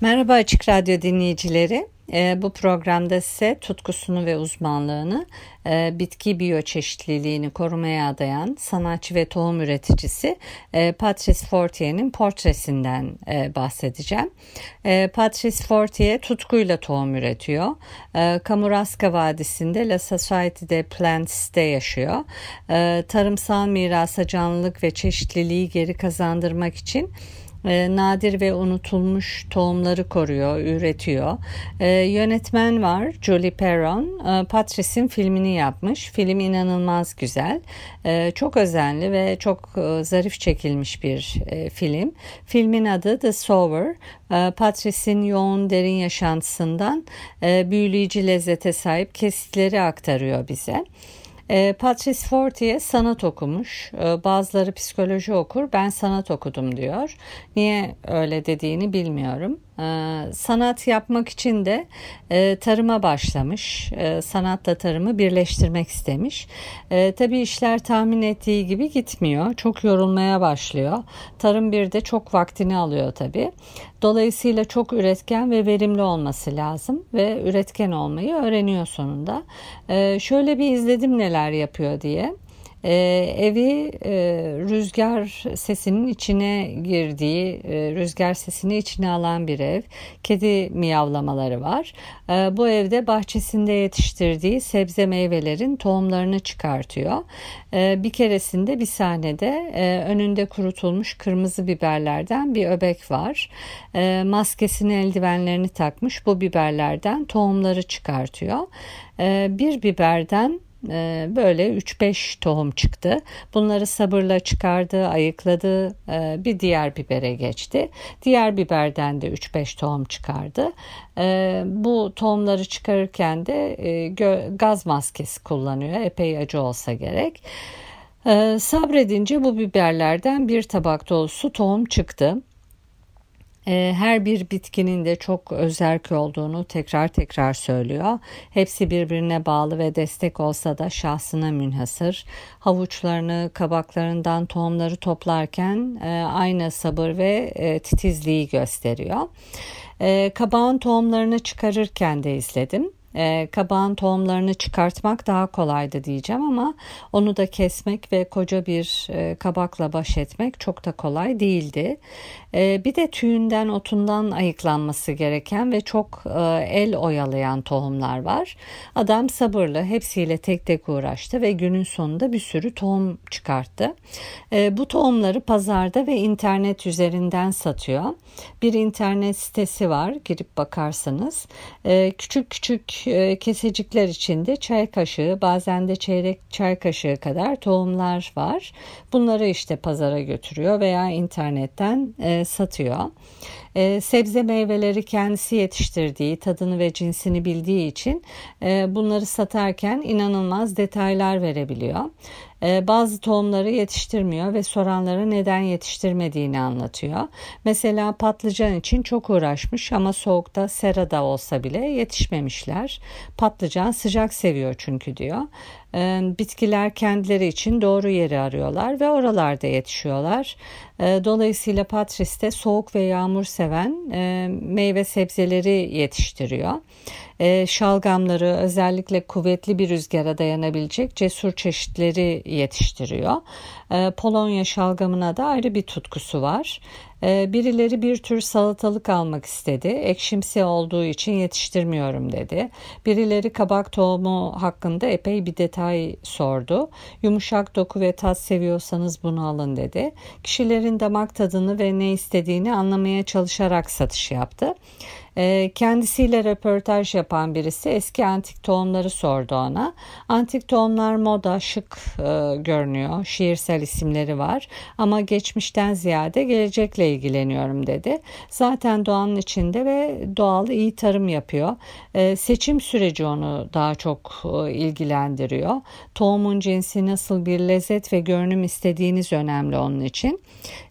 Merhaba Açık Radyo dinleyicileri. E, bu programda size tutkusunu ve uzmanlığını e, bitki biyoçeşitliliğini korumaya adayan sanatçı ve tohum üreticisi e, Patrice Fortier'in portresinden e, bahsedeceğim. Patrice Fortier tutkuyla tohum üretiyor. E, Kamuraska Vadisi'nde La Society de Plants'te yaşıyor. Tarımsal mirasa canlılık ve çeşitliliği geri kazandırmak için e, nadir ve unutulmuş tohumları koruyor, üretiyor. E, yönetmen var Julie Perron. E, filmini yapmış. Film inanılmaz güzel. E, çok özenli ve çok zarif çekilmiş bir film. Filmin adı The Sower. E, yoğun derin yaşantısından büyüleyici lezzete sahip kesitleri aktarıyor bize. E, Patrice Fortier sanat okumuş. E, bazıları psikoloji okur. Ben sanat okudum diyor. Niye öyle dediğini bilmiyorum. Ee, sanat yapmak için de e, tarıma başlamış. E, sanatla tarımı birleştirmek istemiş. E, tabii işler tahmin ettiği gibi gitmiyor. Çok yorulmaya başlıyor. Tarım bir de çok vaktini alıyor tabii. Dolayısıyla çok üretken ve verimli olması lazım ve üretken olmayı öğreniyor sonunda. E, şöyle bir izledim neler yapıyor diye. E, evi e, rüzgar sesinin içine girdiği, e, rüzgar sesini içine alan bir ev. Kedi miyavlamaları var. E, bu evde bahçesinde yetiştirdiği sebze meyvelerin tohumlarını çıkartıyor. E, bir keresinde bir sahnede e, önünde kurutulmuş kırmızı biberlerden bir öbek var. E, maskesini eldivenlerini takmış bu biberlerden tohumları çıkartıyor. E, bir biberden böyle 3-5 tohum çıktı. Bunları sabırla çıkardı, ayıkladı, ee, bir diğer bibere geçti. Diğer biberden de 3-5 tohum çıkardı. Ee, bu tohumları çıkarırken de e, gaz maskesi kullanıyor. Epey acı olsa gerek. Sabredince bu biberlerden bir tabak dolusu tohum çıktı. Ee, her bir bitkinin de çok özerk olduğunu tekrar tekrar söylüyor. Hepsi birbirine bağlı ve destek olsa da şahsına münhasır. Havuçlarını, kabaklarından tohumları toplarken e, aynı sabır ve e, titizliği gösteriyor. E, kabağın tohumlarını çıkarırken de izledim e, kabağın tohumlarını çıkartmak daha kolaydı diyeceğim ama onu da kesmek ve koca bir e, kabakla baş etmek çok da kolay değildi. E, bir de tüyünden otundan ayıklanması gereken ve çok e, el oyalayan tohumlar var. Adam sabırlı hepsiyle tek tek uğraştı ve günün sonunda bir sürü tohum çıkarttı. E, bu tohumları pazarda ve internet üzerinden satıyor. Bir internet sitesi var girip bakarsanız. E, küçük küçük e, kesecikler içinde çay kaşığı bazen de çeyrek çay kaşığı kadar tohumlar var. Bunları işte pazara götürüyor veya internetten e, satıyor. E, sebze meyveleri kendisi yetiştirdiği, tadını ve cinsini bildiği için bunları satarken inanılmaz detaylar verebiliyor. E, bazı tohumları yetiştirmiyor ve soranlara neden yetiştirmediğini anlatıyor. Mesela patlıcan için çok uğraşmış ama soğukta serada olsa bile yetişmemişler. Patlıcan sıcak seviyor çünkü diyor. E, bitkiler kendileri için doğru yeri arıyorlar ve oralarda yetişiyorlar. E, dolayısıyla Patris de soğuk ve yağmur seven e, meyve sebzeleri yetiştiriyor. E, şalgamları özellikle kuvvetli bir rüzgara dayanabilecek cesur çeşitleri yetiştiriyor. Polonya şalgamına da ayrı bir tutkusu var. E, birileri bir tür salatalık almak istedi. Ekşimsi olduğu için yetiştirmiyorum dedi. Birileri kabak tohumu hakkında epey bir detay sordu. Yumuşak doku ve tat seviyorsanız bunu alın dedi. Kişilerin damak tadını ve ne istediğini anlamaya çalışarak satış yaptı. E, kendisiyle röportaj yapan birisi eski antik tohumları sordu ona. Antik tohumlar moda, şık e, görünüyor. Şiirsel isimleri var ama geçmişten ziyade gelecekle ilgileniyorum dedi. Zaten doğanın içinde ve doğal iyi tarım yapıyor. E, seçim süreci onu daha çok e, ilgilendiriyor. Tohumun cinsi nasıl bir lezzet ve görünüm istediğiniz önemli onun için.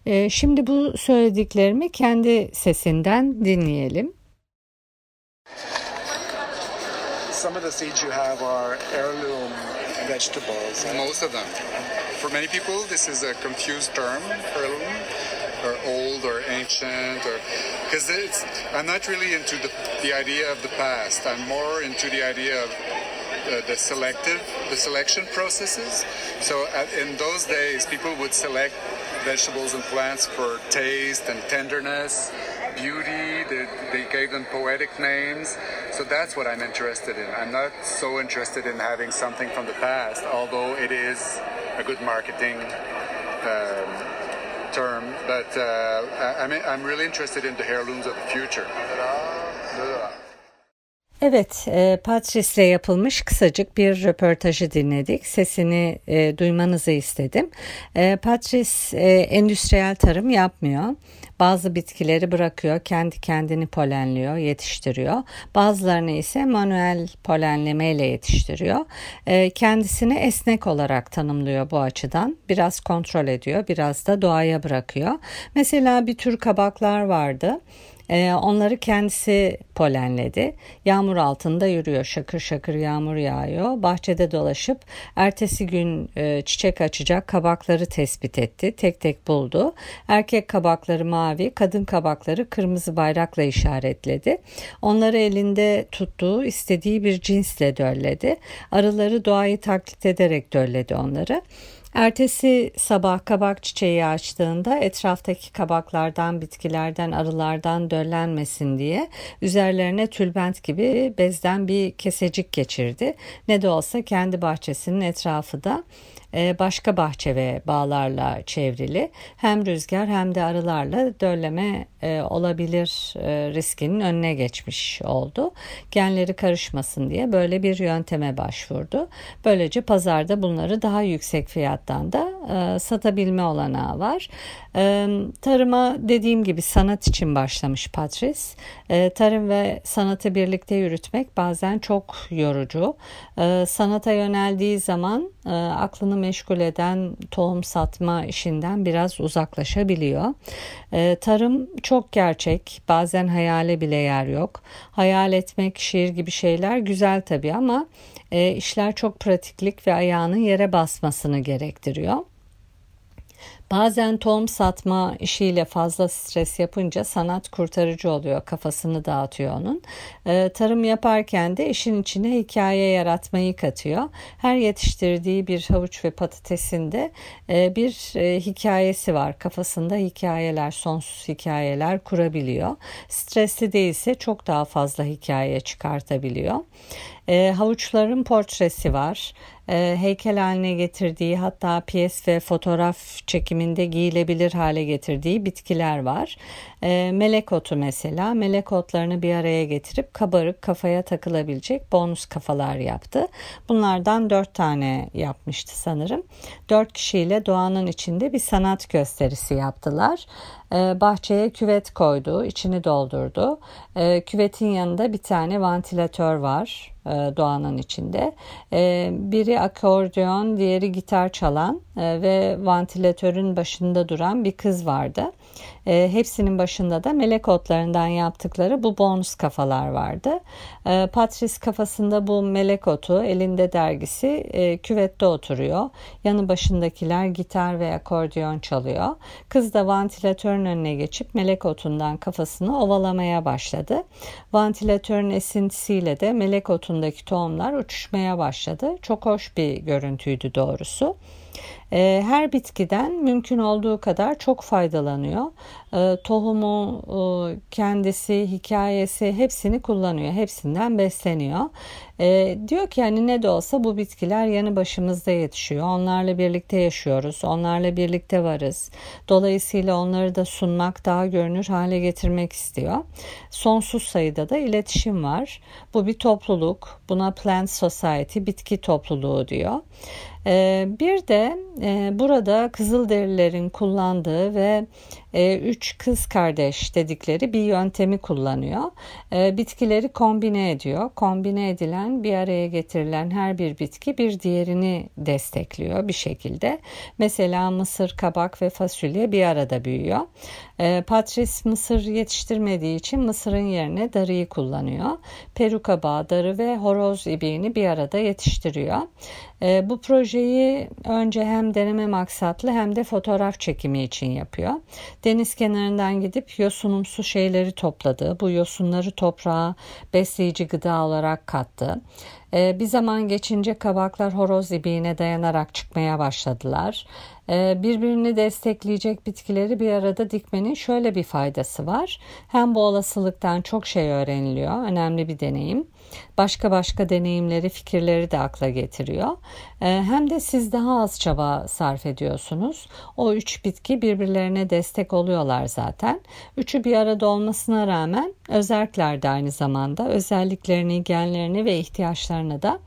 E, şimdi bu söylediklerimi kendi sesinden dinleyelim. Some of the seeds you have are heirloom vegetables. Most of them. For many people, this is a confused term, heirloom, or old or ancient, or because it's. I'm not really into the, the idea of the past. I'm more into the idea of uh, the selective, the selection processes. So in those days, people would select vegetables and plants for taste and tenderness, beauty. They, they gave them poetic names. So that's what I'm interested in. I'm not so interested in having something from the past, although it is a good marketing um, term. But uh, I, I'm, I'm really interested in the heirlooms of the future. Evet, e, Patrice'le yapılmış kısacık bir röportajı dinledik. Sesini e, duymanızı istedim. E, Patrice e, endüstriyel tarım yapmıyor. Bazı bitkileri bırakıyor, kendi kendini polenliyor, yetiştiriyor. Bazılarını ise manuel polenleme ile yetiştiriyor. E, kendisini esnek olarak tanımlıyor bu açıdan. Biraz kontrol ediyor, biraz da doğaya bırakıyor. Mesela bir tür kabaklar vardı. Ee, onları kendisi polenledi. Yağmur altında yürüyor. Şakır şakır yağmur yağıyor. Bahçede dolaşıp ertesi gün e, çiçek açacak kabakları tespit etti. Tek tek buldu. Erkek kabakları mavi, kadın kabakları kırmızı bayrakla işaretledi. Onları elinde tuttuğu istediği bir cinsle dölledi. Arıları doğayı taklit ederek dölledi onları. Ertesi sabah kabak çiçeği açtığında etraftaki kabaklardan, bitkilerden, arılardan döllenmesin diye üzerlerine tülbent gibi bezden bir kesecik geçirdi. Ne de olsa kendi bahçesinin etrafı da başka bahçe ve bağlarla çevrili. Hem rüzgar hem de arılarla dölleme e, olabilir e, riskinin önüne geçmiş oldu. Genleri karışmasın diye böyle bir yönteme başvurdu. Böylece pazarda bunları daha yüksek fiyattan da satabilme olanağı var. Tarıma dediğim gibi sanat için başlamış Patrice. Tarım ve sanatı birlikte yürütmek bazen çok yorucu. Sanata yöneldiği zaman aklını meşgul eden tohum satma işinden biraz uzaklaşabiliyor. Tarım çok gerçek, bazen hayale bile yer yok. Hayal etmek, şiir gibi şeyler güzel tabii ama işler çok pratiklik ve ayağının yere basmasını gerektiriyor. Bazen tohum satma işiyle fazla stres yapınca sanat kurtarıcı oluyor. Kafasını dağıtıyor onun. Ee, tarım yaparken de işin içine hikaye yaratmayı katıyor. Her yetiştirdiği bir havuç ve patatesin de e, bir e, hikayesi var. Kafasında hikayeler, sonsuz hikayeler kurabiliyor. Stresli değilse çok daha fazla hikaye çıkartabiliyor. E, havuçların portresi var e, heykel haline getirdiği hatta piyes ve fotoğraf çekiminde giyilebilir hale getirdiği bitkiler var. E, melek otu mesela melek otlarını bir araya getirip kabarık kafaya takılabilecek bonus kafalar yaptı. Bunlardan dört tane yapmıştı sanırım. Dört kişiyle doğanın içinde bir sanat gösterisi yaptılar. E, bahçeye küvet koydu, içini doldurdu. E, küvetin yanında bir tane vantilatör var doğanın içinde. E, biri akordeon, diğeri gitar çalan e, ve vantilatörün başında duran bir kız vardı. E, hepsinin başında da melek otlarından yaptıkları bu bonus kafalar vardı. E, Patrice kafasında bu melek otu, elinde dergisi e, küvette oturuyor. Yanı başındakiler gitar ve akordeon çalıyor. Kız da vantilatörün önüne geçip melek otundan kafasını ovalamaya başladı. Vantilatörün esintisiyle de melek otundaki tohumlar uçuşmaya başladı. Çok hoş bir görüntüydü doğrusu. E, her bitkiden mümkün olduğu kadar çok faydalanıyor. E, tohumu, e, kendisi, hikayesi hepsini kullanıyor. Hepsinden besleniyor. E, diyor ki yani ne de olsa bu bitkiler yanı başımızda yetişiyor. Onlarla birlikte yaşıyoruz. Onlarla birlikte varız. Dolayısıyla onları da sunmak, daha görünür hale getirmek istiyor. Sonsuz sayıda da iletişim var. Bu bir topluluk. Buna Plant Society, bitki topluluğu diyor. Ee, bir de burada Kızılderililerin kullandığı ve e, üç kız kardeş dedikleri bir yöntemi kullanıyor. E, bitkileri kombine ediyor. Kombine edilen bir araya getirilen her bir bitki bir diğerini destekliyor bir şekilde. Mesela mısır, kabak ve fasulye bir arada büyüyor. Patrice mısır yetiştirmediği için mısırın yerine darıyı kullanıyor. Peruka bağı, darı ve horoz ibiğini bir arada yetiştiriyor. Bu projeyi önce hem deneme maksatlı hem de fotoğraf çekimi için yapıyor. Deniz kenarından gidip yosunumsu şeyleri topladı. Bu yosunları toprağa besleyici gıda olarak kattı. E, bir zaman geçince kabaklar horoz ibiğine dayanarak çıkmaya başladılar. E, birbirini destekleyecek bitkileri bir arada dikmenin şöyle bir faydası var. Hem bu olasılıktan çok şey öğreniliyor. Önemli bir deneyim başka başka deneyimleri, fikirleri de akla getiriyor. Ee, hem de siz daha az çaba sarf ediyorsunuz. O üç bitki birbirlerine destek oluyorlar zaten. Üçü bir arada olmasına rağmen özerkler de aynı zamanda özelliklerini, genlerini ve ihtiyaçlarını da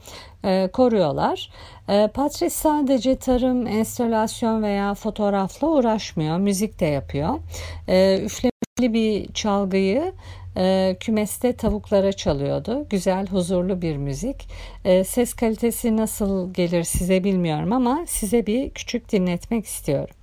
e, koruyorlar. E, Patrice sadece tarım, enstalasyon veya fotoğrafla uğraşmıyor. Müzik de yapıyor. E, üflemeli bir çalgıyı e, kümeste tavuklara çalıyordu. Güzel, huzurlu bir müzik. E, ses kalitesi nasıl gelir size bilmiyorum ama size bir küçük dinletmek istiyorum.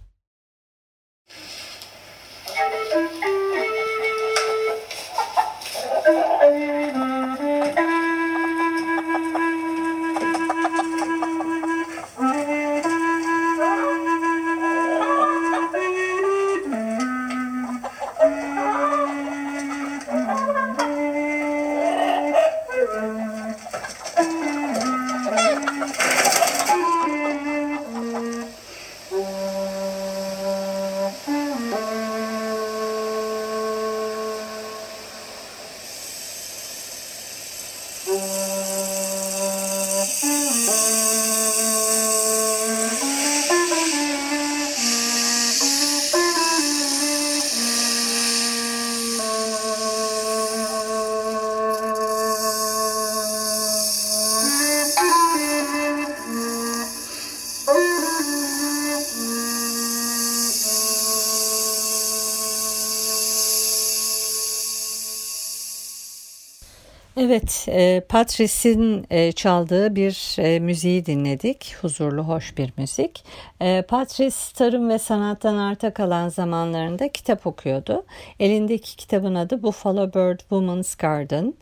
Evet, e, Patrice'in e, çaldığı bir e, müziği dinledik. Huzurlu, hoş bir müzik. E, Patrice tarım ve sanattan arta kalan zamanlarında kitap okuyordu. Elindeki kitabın adı Buffalo Bird Woman's Garden.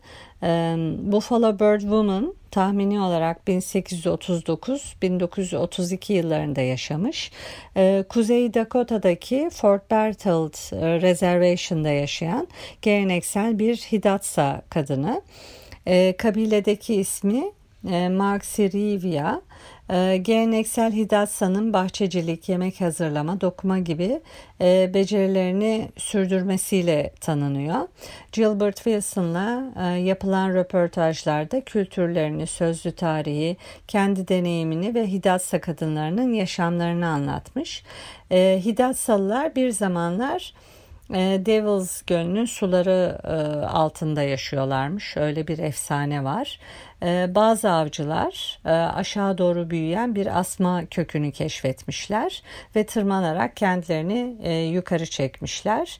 Buffalo Bird Woman tahmini olarak 1839-1932 yıllarında yaşamış. Ee, Kuzey Dakota'daki Fort Berthold e, Reservation'da yaşayan geleneksel bir Hidatsa kadını. Ee, kabiledeki ismi e, Maxirivia. E, geleneksel Hidatsa'nın bahçecilik, yemek hazırlama, dokuma gibi e, becerilerini sürdürmesiyle tanınıyor. Gilbert Wilson'la e, yapılan röportajlarda kültürlerini, sözlü tarihi, kendi deneyimini ve Hidatsa kadınlarının yaşamlarını anlatmış. E, bir zamanlar Devils Gölü'nün suları e, altında yaşıyorlarmış. Öyle bir efsane var. E, bazı avcılar aşağı doğru büyüyen bir asma kökünü keşfetmişler ve tırmanarak kendilerini yukarı çekmişler.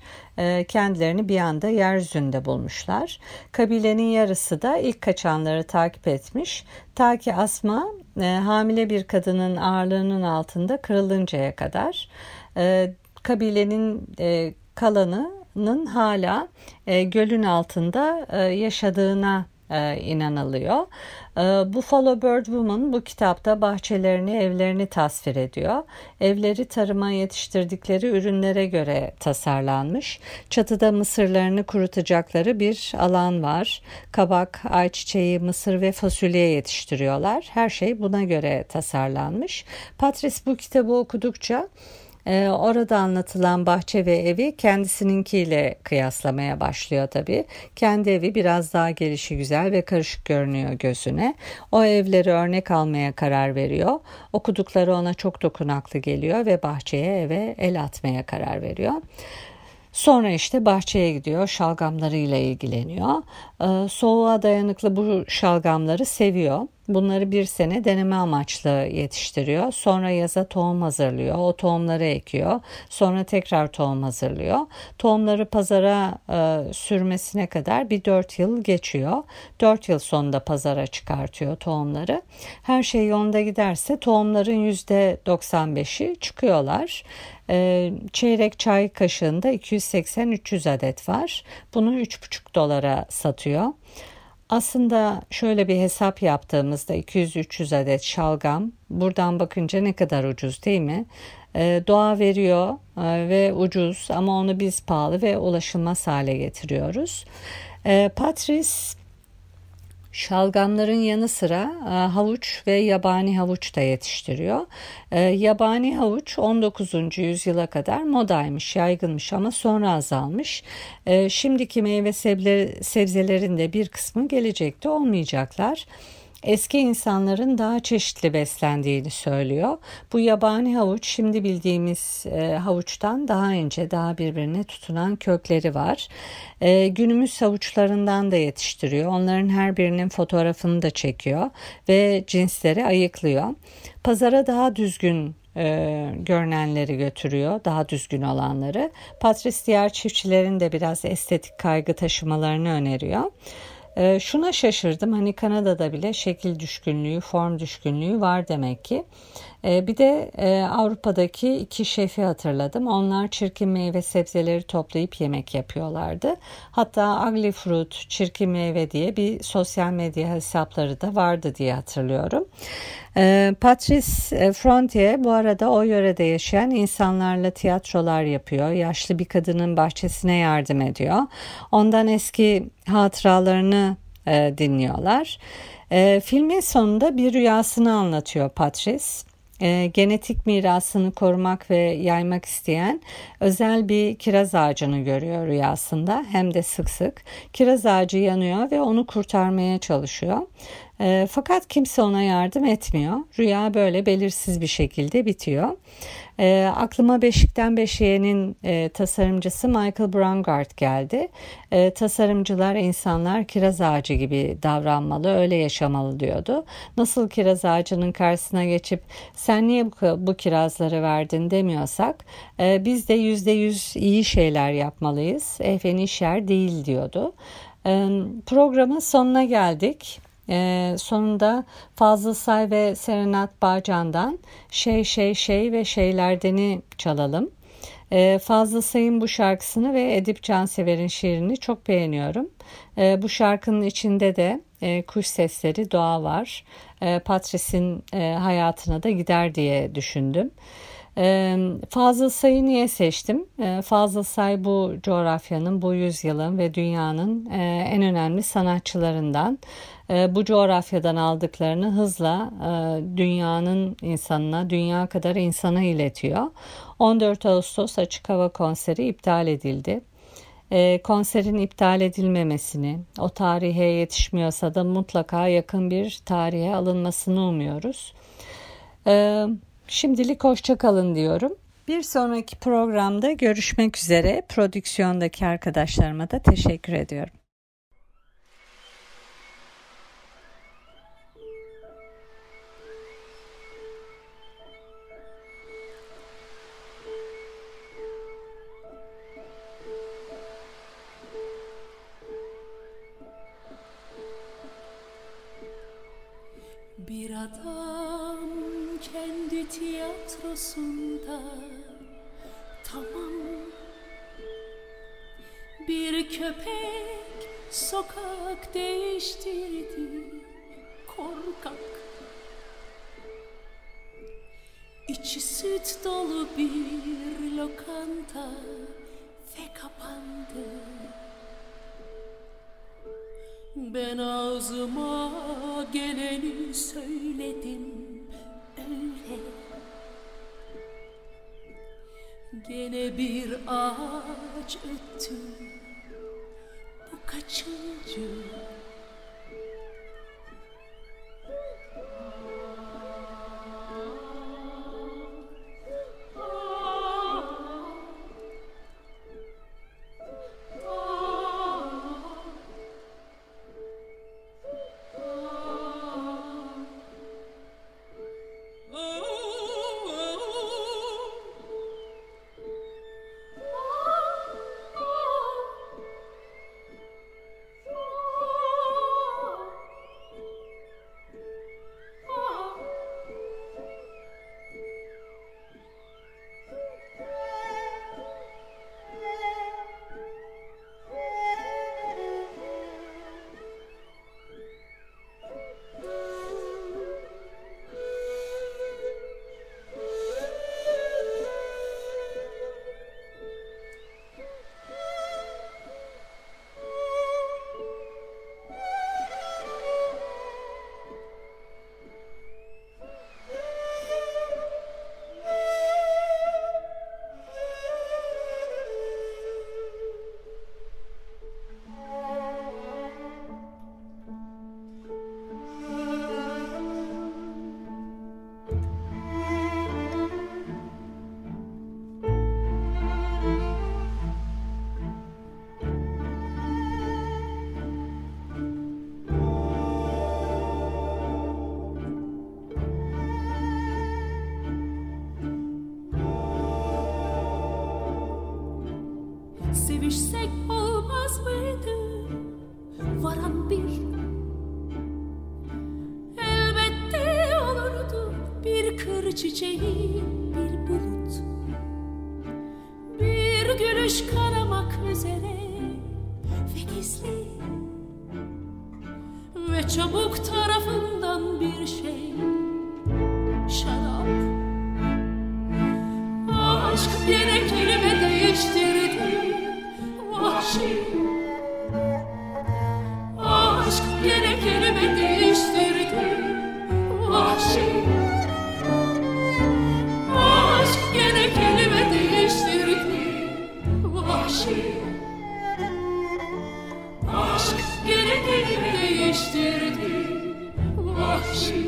Kendilerini bir anda yeryüzünde bulmuşlar. Kabilenin yarısı da ilk kaçanları takip etmiş. Ta ki asma hamile bir kadının ağırlığının altında kırılıncaya kadar. Kabilenin kalanının hala e, gölün altında e, yaşadığına e, inanılıyor. E, Buffalo Bird Woman bu kitapta bahçelerini, evlerini tasvir ediyor. Evleri tarıma yetiştirdikleri ürünlere göre tasarlanmış. Çatıda mısırlarını kurutacakları bir alan var. Kabak, ayçiçeği, mısır ve fasulye yetiştiriyorlar. Her şey buna göre tasarlanmış. Patrice bu kitabı okudukça ee, orada anlatılan bahçe ve evi kendisininkiyle kıyaslamaya başlıyor tabii. Kendi evi biraz daha gelişi güzel ve karışık görünüyor gözüne. O evleri örnek almaya karar veriyor. Okudukları ona çok dokunaklı geliyor ve bahçeye eve el atmaya karar veriyor. Sonra işte bahçeye gidiyor, şalgamlarıyla ilgileniyor. Ee, soğuğa dayanıklı bu şalgamları seviyor. Bunları bir sene deneme amaçlı yetiştiriyor. Sonra yaza tohum hazırlıyor. O tohumları ekiyor. Sonra tekrar tohum hazırlıyor. Tohumları pazara e, sürmesine kadar bir 4 yıl geçiyor. 4 yıl sonunda pazara çıkartıyor tohumları. Her şey yolunda giderse tohumların %95'i çıkıyorlar. E, çeyrek çay kaşığında 280-300 adet var. Bunu 3,5 dolara satıyor. Aslında şöyle bir hesap yaptığımızda 200-300 adet şalgam buradan bakınca ne kadar ucuz değil mi? Ee, doğa veriyor e, ve ucuz ama onu biz pahalı ve ulaşılmaz hale getiriyoruz. Ee, Patrice Şalgamların yanı sıra e, havuç ve yabani havuç da yetiştiriyor. E, yabani havuç 19. yüzyıla kadar modaymış, yaygınmış ama sonra azalmış. E, şimdiki meyve sebzelerin de bir kısmı gelecekte olmayacaklar eski insanların daha çeşitli beslendiğini söylüyor. Bu yabani havuç şimdi bildiğimiz e, havuçtan daha ince, daha birbirine tutunan kökleri var. E, günümüz havuçlarından da yetiştiriyor. Onların her birinin fotoğrafını da çekiyor ve cinsleri ayıklıyor. Pazara daha düzgün e, görünenleri götürüyor, daha düzgün olanları. Patrice diğer çiftçilerin de biraz estetik kaygı taşımalarını öneriyor. E, şuna şaşırdım hani Kanada'da bile şekil düşkünlüğü, form düşkünlüğü var demek ki. E, bir de e, Avrupa'daki iki şefi hatırladım. Onlar çirkin meyve sebzeleri toplayıp yemek yapıyorlardı. Hatta Ugly Fruit, çirkin meyve diye bir sosyal medya hesapları da vardı diye hatırlıyorum. E, Patrice Frontier bu arada o yörede yaşayan insanlarla tiyatrolar yapıyor. Yaşlı bir kadının bahçesine yardım ediyor. Ondan eski hatıralarını e, dinliyorlar. E, filmin sonunda bir rüyasını anlatıyor Patrice e, genetik mirasını korumak ve yaymak isteyen özel bir kiraz ağacını görüyor rüyasında hem de sık sık. Kiraz ağacı yanıyor ve onu kurtarmaya çalışıyor. E, fakat kimse ona yardım etmiyor. Rüya böyle belirsiz bir şekilde bitiyor. E, aklıma Beşik'ten Beşiğe'nin e, tasarımcısı Michael Brangard geldi. E, tasarımcılar insanlar kiraz ağacı gibi davranmalı, öyle yaşamalı diyordu. Nasıl kiraz ağacının karşısına geçip sen niye bu, bu kirazları verdin demiyorsak e, biz de yüzde yüz iyi şeyler yapmalıyız. Efenişer değil diyordu. E, programın sonuna geldik. E, sonunda Fazıl Say ve Serenat Bağcan'dan Şey Şey Şey ve Şeylerdeni çalalım. E, Fazıl Say'ın bu şarkısını ve Edip Cansever'in şiirini çok beğeniyorum. E, bu şarkının içinde de e, kuş sesleri, doğa var. E, Patrice'in e, hayatına da gider diye düşündüm. Fazıl Say'ı niye seçtim? Fazıl Say bu coğrafyanın, bu yüzyılın ve dünyanın en önemli sanatçılarından. Bu coğrafyadan aldıklarını hızla dünyanın insanına, dünya kadar insana iletiyor. 14 Ağustos açık hava konseri iptal edildi. konserin iptal edilmemesini, o tarihe yetişmiyorsa da mutlaka yakın bir tarihe alınmasını umuyoruz. Şimdilik hoşça kalın diyorum. Bir sonraki programda görüşmek üzere. Prodüksiyondaki arkadaşlarıma da teşekkür ediyorum. Tiyatrosunda tamam. Bir köpek Sokak değiştirdi. Korkak. İçi süt dolu bir lokanta ve kapandı. Ben ağzıma geleni söyledim Gene bir ağaç öttü. Bu kaçıncı Sevişsek olmaz mıydı? Varan bir. Elbette olurdu bir kır çiçeği bir bulut. Bir gülüş karamak üzere ve gizli. Ve çabuk değiştirdi. Vahşi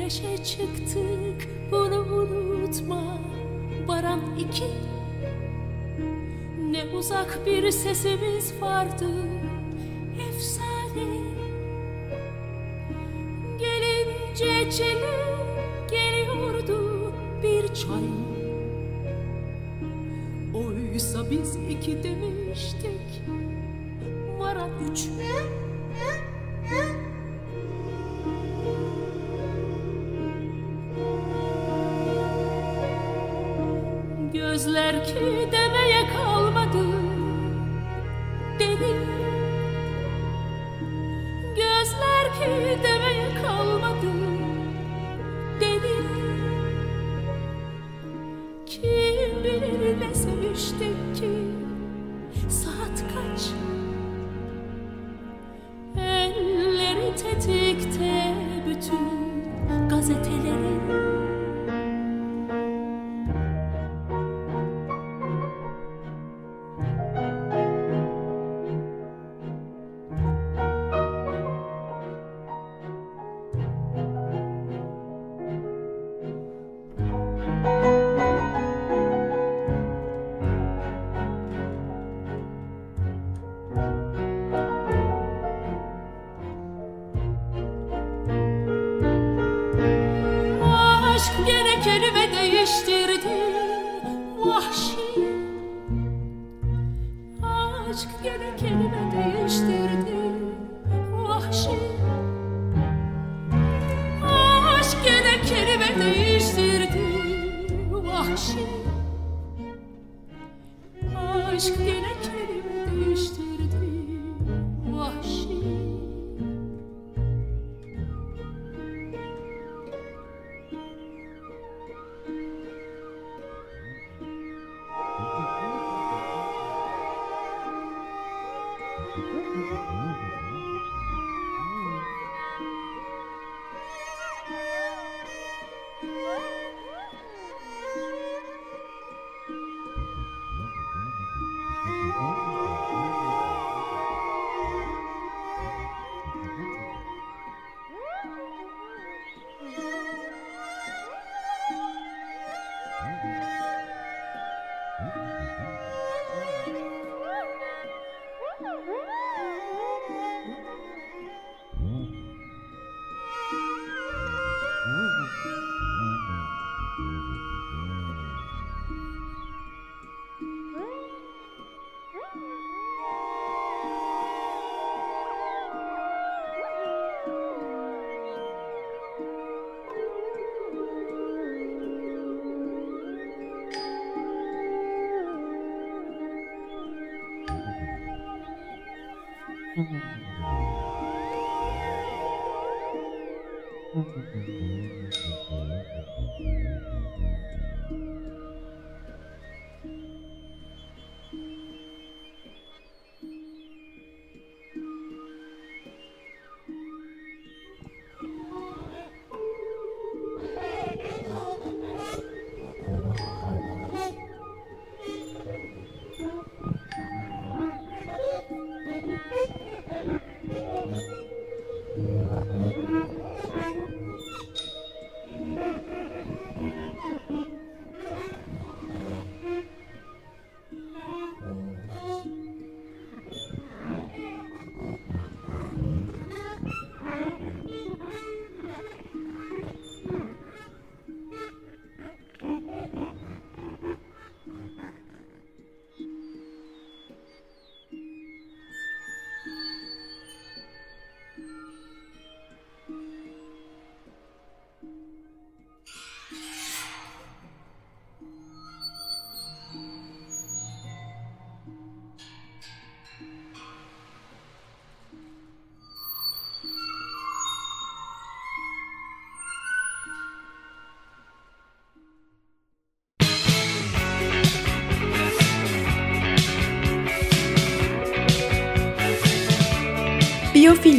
Güneşe çıktık. Bunu unutma Baran iki. Ne uzak bir sesimiz vardı Efsane. Gelince çile geliyordu bir çay. Oysa biz iki demiştik Baran üç Gözler ki demeye kalmadı. Dedi Gözler ki demeye kalmadı. Dedi Kim bilir ne seviştik ki? Saat kaç? Elleri tetikte bütün gazetelerin